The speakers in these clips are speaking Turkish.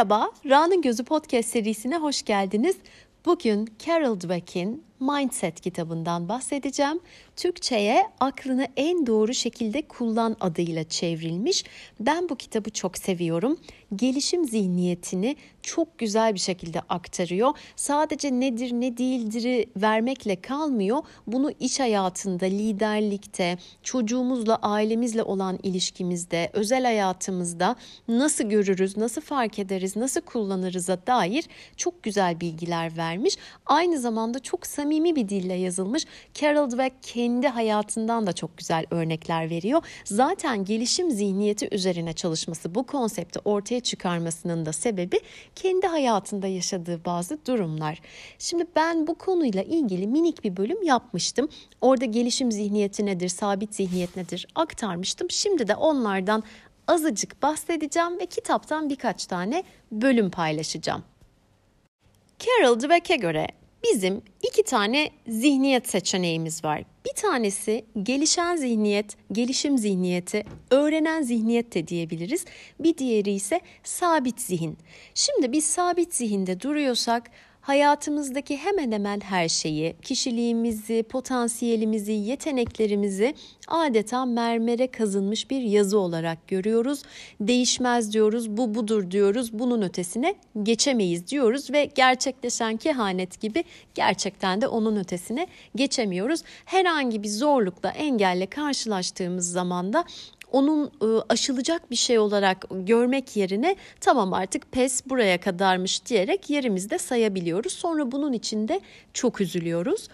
Merhaba, Ra'nın Gözü Podcast serisine hoş geldiniz. Bugün Carol Dweck'in Mindset kitabından bahsedeceğim. Türkçe'ye aklını en doğru şekilde kullan adıyla çevrilmiş. Ben bu kitabı çok seviyorum. Gelişim zihniyetini çok güzel bir şekilde aktarıyor. Sadece nedir ne değildir'i vermekle kalmıyor. Bunu iş hayatında, liderlikte, çocuğumuzla, ailemizle olan ilişkimizde, özel hayatımızda nasıl görürüz, nasıl fark ederiz, nasıl kullanırız'a dair çok güzel bilgiler vermiş. Aynı zamanda çok samimi bir dille yazılmış. Carol Dweck kendi hayatından da çok güzel örnekler veriyor. Zaten gelişim zihniyeti üzerine çalışması, bu konsepti ortaya çıkarmasının da sebebi kendi hayatında yaşadığı bazı durumlar. Şimdi ben bu konuyla ilgili minik bir bölüm yapmıştım. Orada gelişim zihniyeti nedir, sabit zihniyet nedir aktarmıştım. Şimdi de onlardan azıcık bahsedeceğim ve kitaptan birkaç tane bölüm paylaşacağım. Carol Dweck'e göre bizim iki tane zihniyet seçeneğimiz var. Bir tanesi gelişen zihniyet, gelişim zihniyeti, öğrenen zihniyet de diyebiliriz. Bir diğeri ise sabit zihin. Şimdi biz sabit zihinde duruyorsak hayatımızdaki hemen hemen her şeyi, kişiliğimizi, potansiyelimizi, yeteneklerimizi adeta mermere kazınmış bir yazı olarak görüyoruz. Değişmez diyoruz, bu budur diyoruz, bunun ötesine geçemeyiz diyoruz ve gerçekleşen kehanet gibi gerçekten de onun ötesine geçemiyoruz. Herhangi bir zorlukla, engelle karşılaştığımız zaman da onun ıı, aşılacak bir şey olarak görmek yerine tamam artık pes buraya kadarmış diyerek yerimizde sayabiliyoruz. Sonra bunun içinde çok üzülüyoruz.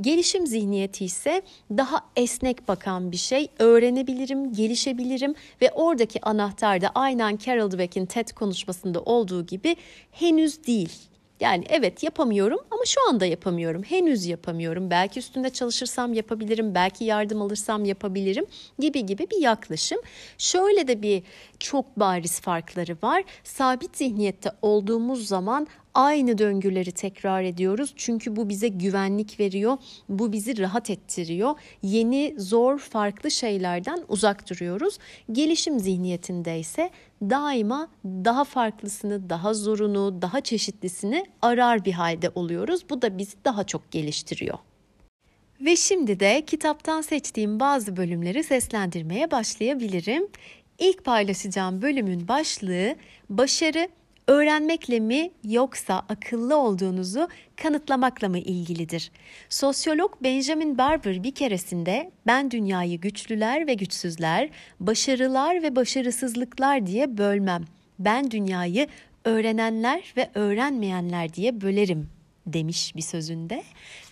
Gelişim zihniyeti ise daha esnek bakan bir şey. Öğrenebilirim, gelişebilirim ve oradaki anahtar da aynen Carol Dweck'in TED konuşmasında olduğu gibi henüz değil yani evet yapamıyorum ama şu anda yapamıyorum. Henüz yapamıyorum. Belki üstünde çalışırsam yapabilirim. Belki yardım alırsam yapabilirim gibi gibi bir yaklaşım. Şöyle de bir çok bariz farkları var. Sabit zihniyette olduğumuz zaman aynı döngüleri tekrar ediyoruz. Çünkü bu bize güvenlik veriyor. Bu bizi rahat ettiriyor. Yeni, zor, farklı şeylerden uzak duruyoruz. Gelişim zihniyetinde ise daima daha farklısını, daha zorunu, daha çeşitlisini arar bir halde oluyoruz. Bu da bizi daha çok geliştiriyor. Ve şimdi de kitaptan seçtiğim bazı bölümleri seslendirmeye başlayabilirim. İlk paylaşacağım bölümün başlığı başarı öğrenmekle mi yoksa akıllı olduğunuzu kanıtlamakla mı ilgilidir? Sosyolog Benjamin Barber bir keresinde ben dünyayı güçlüler ve güçsüzler, başarılar ve başarısızlıklar diye bölmem. Ben dünyayı öğrenenler ve öğrenmeyenler diye bölerim demiş bir sözünde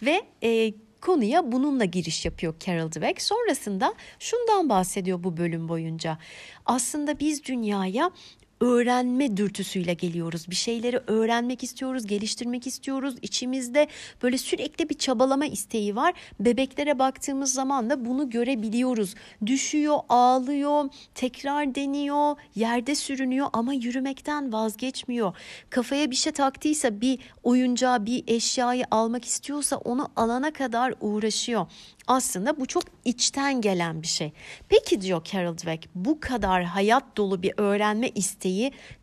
ve e, konuya bununla giriş yapıyor Carol Dweck. Sonrasında şundan bahsediyor bu bölüm boyunca. Aslında biz dünyaya öğrenme dürtüsüyle geliyoruz. Bir şeyleri öğrenmek istiyoruz, geliştirmek istiyoruz. İçimizde böyle sürekli bir çabalama isteği var. Bebeklere baktığımız zaman da bunu görebiliyoruz. Düşüyor, ağlıyor, tekrar deniyor, yerde sürünüyor ama yürümekten vazgeçmiyor. Kafaya bir şey taktıysa bir oyuncağı, bir eşyayı almak istiyorsa onu alana kadar uğraşıyor. Aslında bu çok içten gelen bir şey. Peki diyor Carol Dweck bu kadar hayat dolu bir öğrenme isteği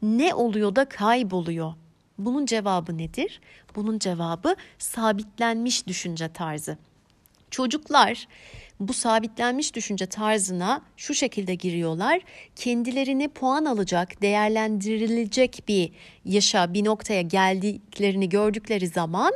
ne oluyor da kayboluyor? Bunun cevabı nedir? Bunun cevabı sabitlenmiş düşünce tarzı. Çocuklar bu sabitlenmiş düşünce tarzına şu şekilde giriyorlar. Kendilerini puan alacak, değerlendirilecek bir yaşa, bir noktaya geldiklerini gördükleri zaman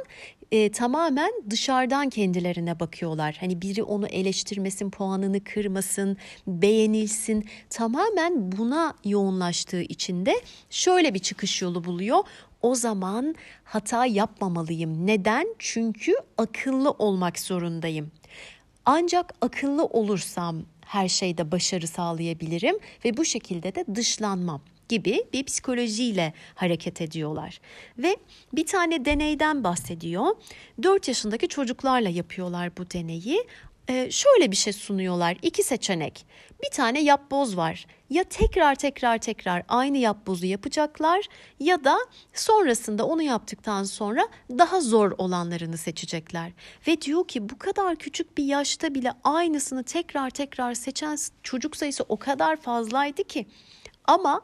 e, tamamen dışarıdan kendilerine bakıyorlar. Hani biri onu eleştirmesin, puanını kırmasın, beğenilsin. Tamamen buna yoğunlaştığı için de şöyle bir çıkış yolu buluyor. O zaman hata yapmamalıyım. Neden? Çünkü akıllı olmak zorundayım. Ancak akıllı olursam her şeyde başarı sağlayabilirim ve bu şekilde de dışlanmam gibi bir psikolojiyle hareket ediyorlar. Ve bir tane deneyden bahsediyor. 4 yaşındaki çocuklarla yapıyorlar bu deneyi. Ee, şöyle bir şey sunuyorlar. İki seçenek. Bir tane yapboz var. Ya tekrar tekrar tekrar aynı yapbozu yapacaklar ya da sonrasında onu yaptıktan sonra daha zor olanlarını seçecekler. Ve diyor ki bu kadar küçük bir yaşta bile aynısını tekrar tekrar seçen çocuk sayısı o kadar fazlaydı ki. Ama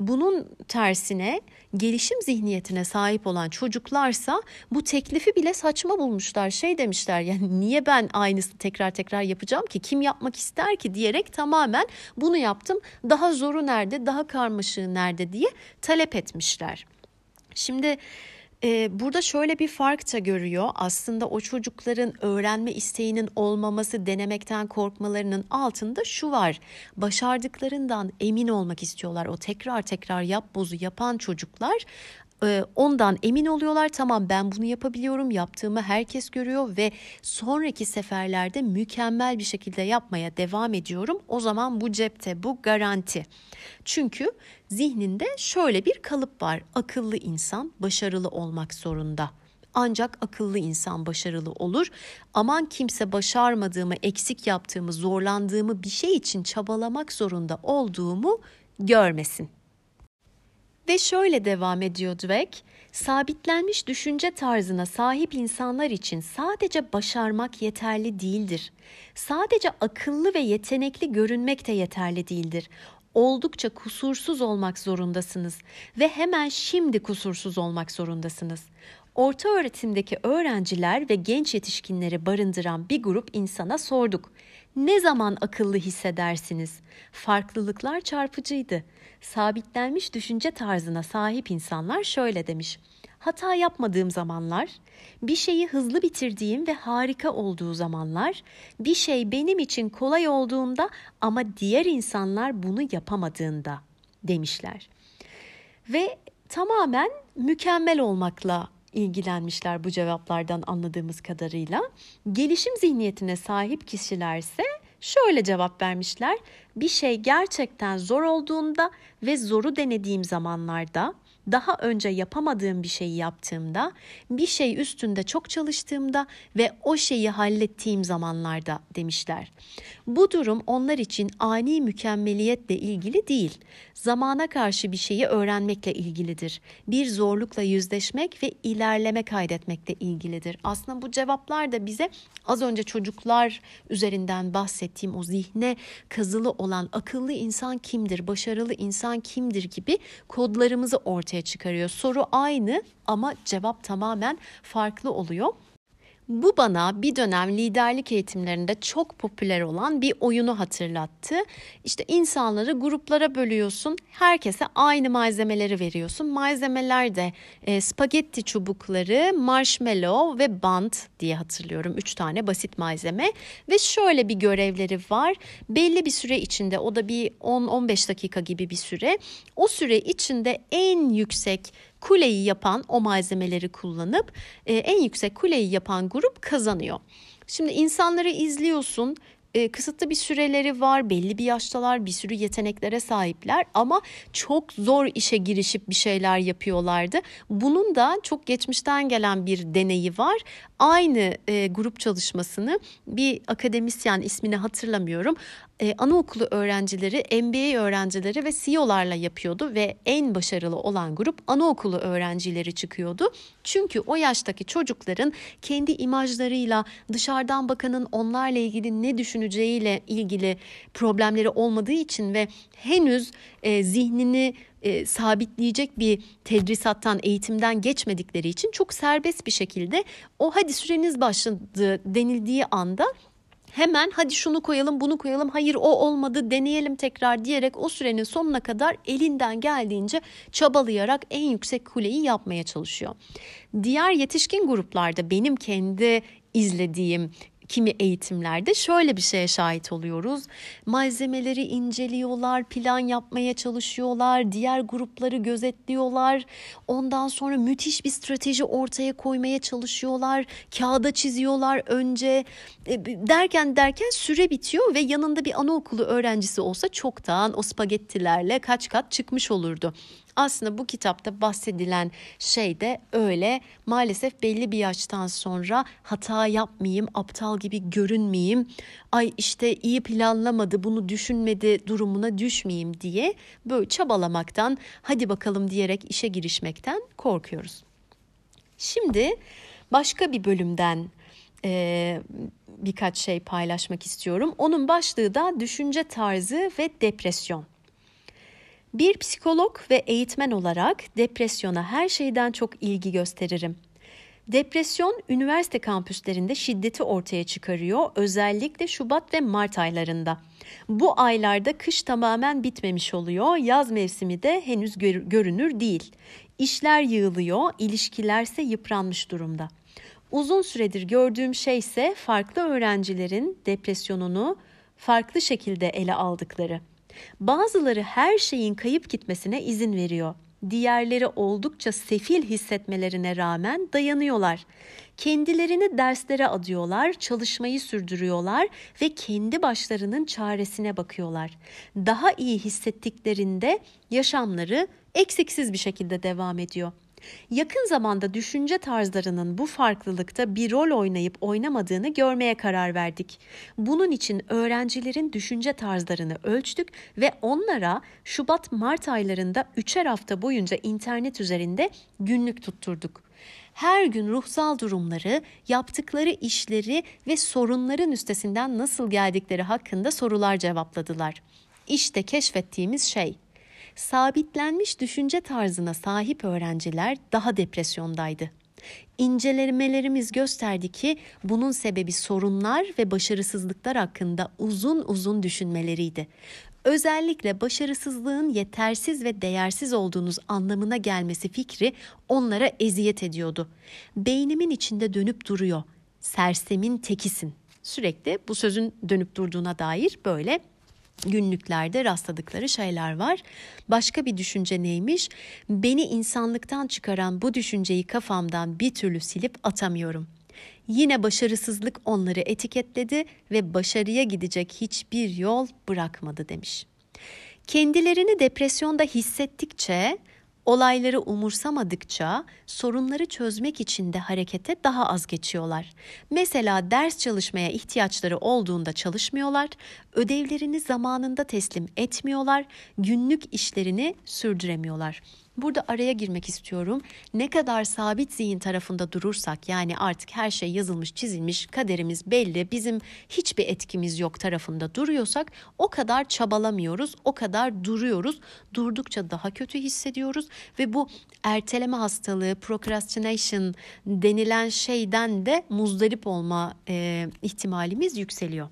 bunun tersine gelişim zihniyetine sahip olan çocuklarsa bu teklifi bile saçma bulmuşlar. Şey demişler yani niye ben aynısını tekrar tekrar yapacağım ki kim yapmak ister ki diyerek tamamen bunu yaptım. Daha zoru nerede daha karmaşığı nerede diye talep etmişler. Şimdi ee, burada şöyle bir fark da görüyor. Aslında o çocukların öğrenme isteğinin olmaması, denemekten korkmalarının altında şu var. Başardıklarından emin olmak istiyorlar. O tekrar tekrar yap bozu yapan çocuklar e, ondan emin oluyorlar. Tamam ben bunu yapabiliyorum. Yaptığımı herkes görüyor ve sonraki seferlerde mükemmel bir şekilde yapmaya devam ediyorum. O zaman bu cepte, bu garanti. Çünkü zihninde şöyle bir kalıp var. Akıllı insan başarılı olmak zorunda. Ancak akıllı insan başarılı olur. Aman kimse başarmadığımı, eksik yaptığımı, zorlandığımı bir şey için çabalamak zorunda olduğumu görmesin. Ve şöyle devam ediyor Dweck, sabitlenmiş düşünce tarzına sahip insanlar için sadece başarmak yeterli değildir. Sadece akıllı ve yetenekli görünmek de yeterli değildir. Oldukça kusursuz olmak zorundasınız ve hemen şimdi kusursuz olmak zorundasınız. Orta öğretimdeki öğrenciler ve genç yetişkinleri barındıran bir grup insana sorduk. Ne zaman akıllı hissedersiniz? Farklılıklar çarpıcıydı. Sabitlenmiş düşünce tarzına sahip insanlar şöyle demiş. Hata yapmadığım zamanlar, bir şeyi hızlı bitirdiğim ve harika olduğu zamanlar, bir şey benim için kolay olduğunda ama diğer insanlar bunu yapamadığında demişler. Ve tamamen mükemmel olmakla ilgilenmişler bu cevaplardan anladığımız kadarıyla. Gelişim zihniyetine sahip kişilerse şöyle cevap vermişler. Bir şey gerçekten zor olduğunda ve zoru denediğim zamanlarda daha önce yapamadığım bir şeyi yaptığımda, bir şey üstünde çok çalıştığımda ve o şeyi hallettiğim zamanlarda demişler. Bu durum onlar için ani mükemmeliyetle ilgili değil, zamana karşı bir şeyi öğrenmekle ilgilidir. Bir zorlukla yüzleşmek ve ilerleme kaydetmekle ilgilidir. Aslında bu cevaplar da bize az önce çocuklar üzerinden bahsettiğim o zihne kazılı olan akıllı insan kimdir, başarılı insan kimdir gibi kodlarımızı ortaya çıkarıyor. Soru aynı ama cevap tamamen farklı oluyor. Bu bana bir dönem liderlik eğitimlerinde çok popüler olan bir oyunu hatırlattı. İşte insanları gruplara bölüyorsun, herkese aynı malzemeleri veriyorsun. Malzemeler de e, spagetti çubukları, marshmallow ve bant diye hatırlıyorum. Üç tane basit malzeme ve şöyle bir görevleri var. Belli bir süre içinde o da bir 10-15 dakika gibi bir süre. O süre içinde en yüksek kuleyi yapan o malzemeleri kullanıp e, en yüksek kuleyi yapan grup kazanıyor. Şimdi insanları izliyorsun e, kısıtlı bir süreleri var, belli bir yaştalar, bir sürü yeteneklere sahipler ama çok zor işe girişip bir şeyler yapıyorlardı. Bunun da çok geçmişten gelen bir deneyi var. Aynı e, grup çalışmasını bir akademisyen ismini hatırlamıyorum e, anaokulu öğrencileri, MBA öğrencileri ve CEO'larla yapıyordu ve en başarılı olan grup anaokulu öğrencileri çıkıyordu. Çünkü o yaştaki çocukların kendi imajlarıyla dışarıdan bakanın onlarla ilgili ne düşüneceğiyle ilgili problemleri olmadığı için ve henüz e, zihnini e, sabitleyecek bir tedrisattan, eğitimden geçmedikleri için çok serbest bir şekilde o hadi süreniz başladı denildiği anda hemen hadi şunu koyalım bunu koyalım hayır o olmadı deneyelim tekrar diyerek o sürenin sonuna kadar elinden geldiğince çabalayarak en yüksek kuleyi yapmaya çalışıyor. Diğer yetişkin gruplarda benim kendi izlediğim kimi eğitimlerde şöyle bir şeye şahit oluyoruz. Malzemeleri inceliyorlar, plan yapmaya çalışıyorlar, diğer grupları gözetliyorlar. Ondan sonra müthiş bir strateji ortaya koymaya çalışıyorlar. Kağıda çiziyorlar önce. E, derken derken süre bitiyor ve yanında bir anaokulu öğrencisi olsa çoktan o spagettilerle kaç kat çıkmış olurdu. Aslında bu kitapta bahsedilen şey de öyle. Maalesef belli bir yaştan sonra hata yapmayayım, aptal gibi görünmeyeyim. Ay işte iyi planlamadı, bunu düşünmedi durumuna düşmeyeyim diye böyle çabalamaktan, hadi bakalım diyerek işe girişmekten korkuyoruz. Şimdi başka bir bölümden e, birkaç şey paylaşmak istiyorum. Onun başlığı da düşünce tarzı ve depresyon. Bir psikolog ve eğitmen olarak depresyona her şeyden çok ilgi gösteririm. Depresyon üniversite kampüslerinde şiddeti ortaya çıkarıyor özellikle Şubat ve Mart aylarında. Bu aylarda kış tamamen bitmemiş oluyor, yaz mevsimi de henüz gör- görünür değil. İşler yığılıyor, ilişkilerse yıpranmış durumda. Uzun süredir gördüğüm şey ise farklı öğrencilerin depresyonunu farklı şekilde ele aldıkları. Bazıları her şeyin kayıp gitmesine izin veriyor. Diğerleri oldukça sefil hissetmelerine rağmen dayanıyorlar. Kendilerini derslere adıyorlar, çalışmayı sürdürüyorlar ve kendi başlarının çaresine bakıyorlar. Daha iyi hissettiklerinde yaşamları eksiksiz bir şekilde devam ediyor. Yakın zamanda düşünce tarzlarının bu farklılıkta bir rol oynayıp oynamadığını görmeye karar verdik. Bunun için öğrencilerin düşünce tarzlarını ölçtük ve onlara Şubat-Mart aylarında üçer hafta boyunca internet üzerinde günlük tutturduk. Her gün ruhsal durumları, yaptıkları işleri ve sorunların üstesinden nasıl geldikleri hakkında sorular cevapladılar. İşte keşfettiğimiz şey sabitlenmiş düşünce tarzına sahip öğrenciler daha depresyondaydı. İncelemelerimiz gösterdi ki bunun sebebi sorunlar ve başarısızlıklar hakkında uzun uzun düşünmeleriydi. Özellikle başarısızlığın yetersiz ve değersiz olduğunuz anlamına gelmesi fikri onlara eziyet ediyordu. Beynimin içinde dönüp duruyor. Sersemin tekisin. Sürekli bu sözün dönüp durduğuna dair böyle günlüklerde rastladıkları şeyler var. Başka bir düşünce neymiş? Beni insanlıktan çıkaran bu düşünceyi kafamdan bir türlü silip atamıyorum. Yine başarısızlık onları etiketledi ve başarıya gidecek hiçbir yol bırakmadı demiş. Kendilerini depresyonda hissettikçe Olayları umursamadıkça sorunları çözmek için de harekete daha az geçiyorlar. Mesela ders çalışmaya ihtiyaçları olduğunda çalışmıyorlar, ödevlerini zamanında teslim etmiyorlar, günlük işlerini sürdüremiyorlar. Burada araya girmek istiyorum. Ne kadar sabit zihin tarafında durursak yani artık her şey yazılmış, çizilmiş, kaderimiz belli, bizim hiçbir etkimiz yok tarafında duruyorsak o kadar çabalamıyoruz, o kadar duruyoruz. Durdukça daha kötü hissediyoruz ve bu erteleme hastalığı, procrastination denilen şeyden de muzdarip olma e, ihtimalimiz yükseliyor.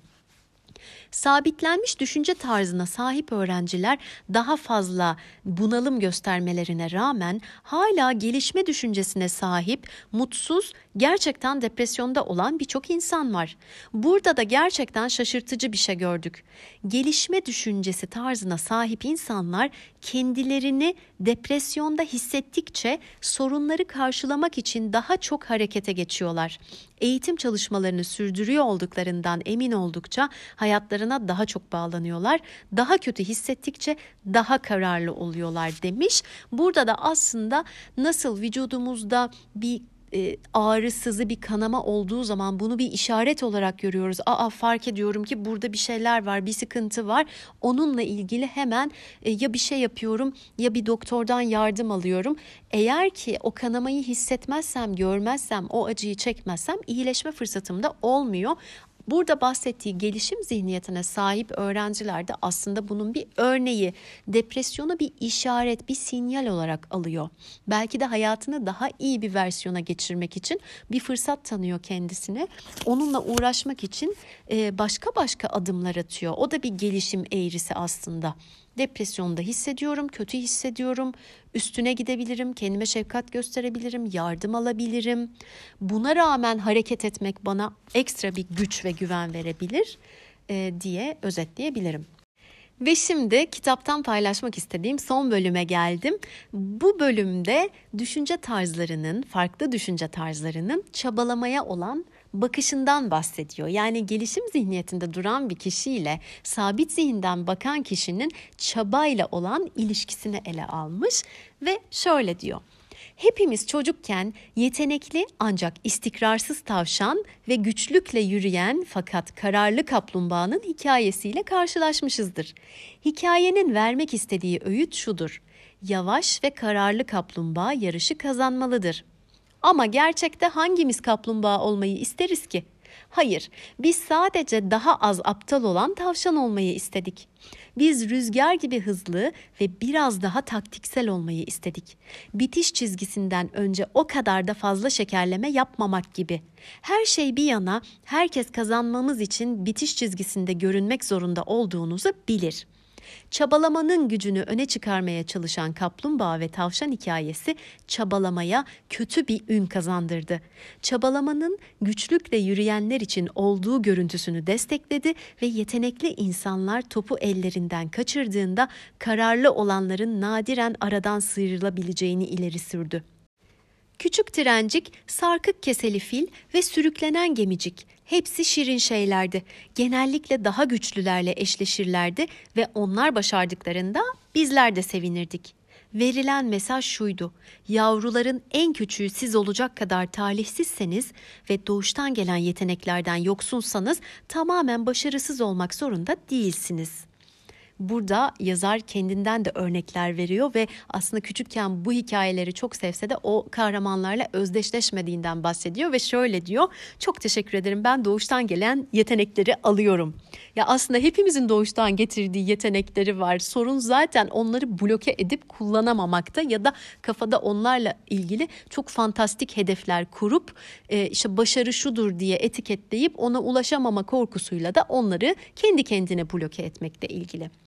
Sabitlenmiş düşünce tarzına sahip öğrenciler daha fazla bunalım göstermelerine rağmen hala gelişme düşüncesine sahip, mutsuz, gerçekten depresyonda olan birçok insan var. Burada da gerçekten şaşırtıcı bir şey gördük. Gelişme düşüncesi tarzına sahip insanlar kendilerini depresyonda hissettikçe sorunları karşılamak için daha çok harekete geçiyorlar. Eğitim çalışmalarını sürdürüyor olduklarından emin oldukça hayatlarına daha çok bağlanıyorlar. Daha kötü hissettikçe daha kararlı oluyorlar demiş. Burada da aslında nasıl vücudumuzda bir e, ağrısızı bir kanama olduğu zaman bunu bir işaret olarak görüyoruz. Aa fark ediyorum ki burada bir şeyler var, bir sıkıntı var. Onunla ilgili hemen e, ya bir şey yapıyorum ya bir doktordan yardım alıyorum. Eğer ki o kanamayı hissetmezsem, görmezsem, o acıyı çekmezsem iyileşme fırsatım da olmuyor. Burada bahsettiği gelişim zihniyetine sahip öğrenciler de aslında bunun bir örneği. Depresyonu bir işaret, bir sinyal olarak alıyor. Belki de hayatını daha iyi bir versiyona geçirmek için bir fırsat tanıyor kendisine. Onunla uğraşmak için başka başka adımlar atıyor. O da bir gelişim eğrisi aslında. Depresyonda hissediyorum, kötü hissediyorum, üstüne gidebilirim, kendime şefkat gösterebilirim, yardım alabilirim. Buna rağmen hareket etmek bana ekstra bir güç ve güven verebilir e, diye özetleyebilirim. Ve şimdi kitaptan paylaşmak istediğim son bölüme geldim. Bu bölümde düşünce tarzlarının, farklı düşünce tarzlarının çabalamaya olan bakışından bahsediyor. Yani gelişim zihniyetinde duran bir kişiyle sabit zihinden bakan kişinin çabayla olan ilişkisini ele almış ve şöyle diyor. Hepimiz çocukken yetenekli ancak istikrarsız tavşan ve güçlükle yürüyen fakat kararlı kaplumbağanın hikayesiyle karşılaşmışızdır. Hikayenin vermek istediği öğüt şudur. Yavaş ve kararlı kaplumbağa yarışı kazanmalıdır. Ama gerçekte hangimiz kaplumbağa olmayı isteriz ki? Hayır, biz sadece daha az aptal olan tavşan olmayı istedik. Biz rüzgar gibi hızlı ve biraz daha taktiksel olmayı istedik. Bitiş çizgisinden önce o kadar da fazla şekerleme yapmamak gibi. Her şey bir yana herkes kazanmamız için bitiş çizgisinde görünmek zorunda olduğunuzu bilir.'' Çabalamanın gücünü öne çıkarmaya çalışan kaplumbağa ve tavşan hikayesi çabalamaya kötü bir ün kazandırdı. Çabalamanın güçlükle yürüyenler için olduğu görüntüsünü destekledi ve yetenekli insanlar topu ellerinden kaçırdığında kararlı olanların nadiren aradan sıyrılabileceğini ileri sürdü. Küçük trencik, sarkık keseli fil ve sürüklenen gemicik hepsi şirin şeylerdi. Genellikle daha güçlülerle eşleşirlerdi ve onlar başardıklarında bizler de sevinirdik. Verilen mesaj şuydu. Yavruların en küçüğü siz olacak kadar talihsizseniz ve doğuştan gelen yeteneklerden yoksunsanız tamamen başarısız olmak zorunda değilsiniz. Burada yazar kendinden de örnekler veriyor ve aslında küçükken bu hikayeleri çok sevse de o kahramanlarla özdeşleşmediğinden bahsediyor ve şöyle diyor. Çok teşekkür ederim ben doğuştan gelen yetenekleri alıyorum. Ya aslında hepimizin doğuştan getirdiği yetenekleri var. Sorun zaten onları bloke edip kullanamamakta ya da kafada onlarla ilgili çok fantastik hedefler kurup e, işte başarı şudur diye etiketleyip ona ulaşamama korkusuyla da onları kendi kendine bloke etmekle ilgili.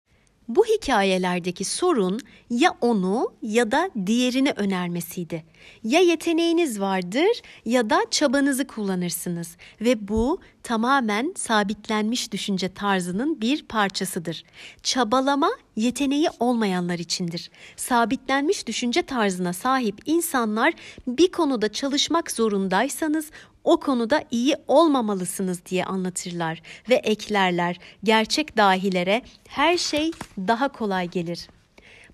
Bu hikayelerdeki sorun ya onu ya da diğerini önermesiydi. Ya yeteneğiniz vardır ya da çabanızı kullanırsınız ve bu tamamen sabitlenmiş düşünce tarzının bir parçasıdır. Çabalama yeteneği olmayanlar içindir. Sabitlenmiş düşünce tarzına sahip insanlar bir konuda çalışmak zorundaysanız o konuda iyi olmamalısınız diye anlatırlar ve eklerler. Gerçek dahilere her şey daha kolay gelir.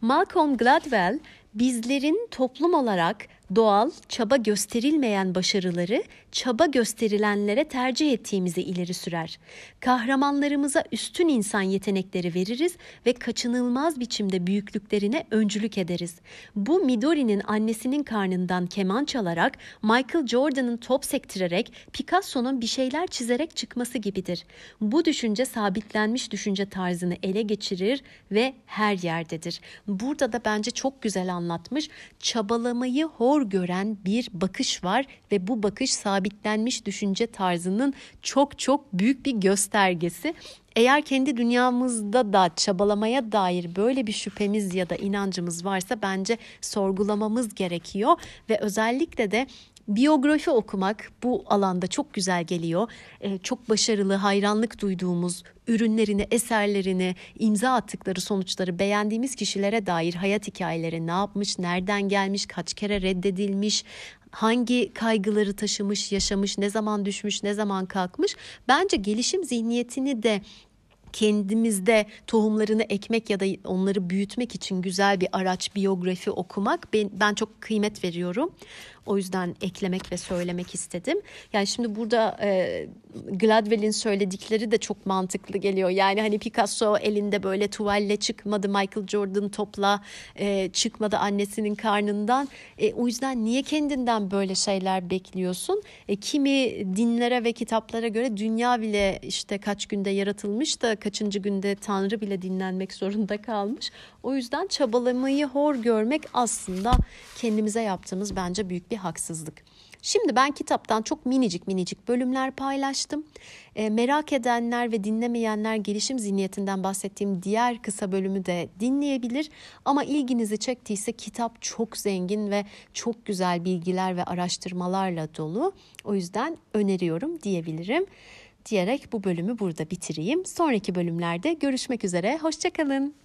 Malcolm Gladwell bizlerin toplum olarak doğal, çaba gösterilmeyen başarıları çaba gösterilenlere tercih ettiğimizi ileri sürer. Kahramanlarımıza üstün insan yetenekleri veririz ve kaçınılmaz biçimde büyüklüklerine öncülük ederiz. Bu Midori'nin annesinin karnından keman çalarak, Michael Jordan'ın top sektirerek, Picasso'nun bir şeyler çizerek çıkması gibidir. Bu düşünce sabitlenmiş düşünce tarzını ele geçirir ve her yerdedir. Burada da bence çok güzel anlatmış. Çabalamayı hor gören bir bakış var ve bu bakış sabitlenmiş düşünce tarzının çok çok büyük bir göstergesi. Eğer kendi dünyamızda da çabalamaya dair böyle bir şüphemiz ya da inancımız varsa bence sorgulamamız gerekiyor ve özellikle de biyografi okumak bu alanda çok güzel geliyor. Ee, çok başarılı, hayranlık duyduğumuz ürünlerini, eserlerini, imza attıkları sonuçları beğendiğimiz kişilere dair hayat hikayeleri ne yapmış, nereden gelmiş, kaç kere reddedilmiş, hangi kaygıları taşımış, yaşamış, ne zaman düşmüş, ne zaman kalkmış. Bence gelişim zihniyetini de kendimizde tohumlarını ekmek ya da onları büyütmek için güzel bir araç biyografi okumak ben, ben çok kıymet veriyorum. O yüzden eklemek ve söylemek istedim. Yani şimdi burada e, Gladwell'in söyledikleri de çok mantıklı geliyor. Yani hani Picasso elinde böyle tuvalle çıkmadı, Michael Jordan topla e, çıkmadı annesinin karnından. E, o yüzden niye kendinden böyle şeyler bekliyorsun? E, kimi dinlere ve kitaplara göre dünya bile işte kaç günde yaratılmış da kaçıncı günde Tanrı bile dinlenmek zorunda kalmış. O yüzden çabalamayı hor görmek aslında kendimize yaptığımız bence bir haksızlık. Şimdi ben kitaptan çok minicik minicik bölümler paylaştım. E, merak edenler ve dinlemeyenler gelişim zihniyetinden bahsettiğim diğer kısa bölümü de dinleyebilir. Ama ilginizi çektiyse kitap çok zengin ve çok güzel bilgiler ve araştırmalarla dolu. O yüzden öneriyorum diyebilirim. Diyerek bu bölümü burada bitireyim. Sonraki bölümlerde görüşmek üzere. Hoşçakalın.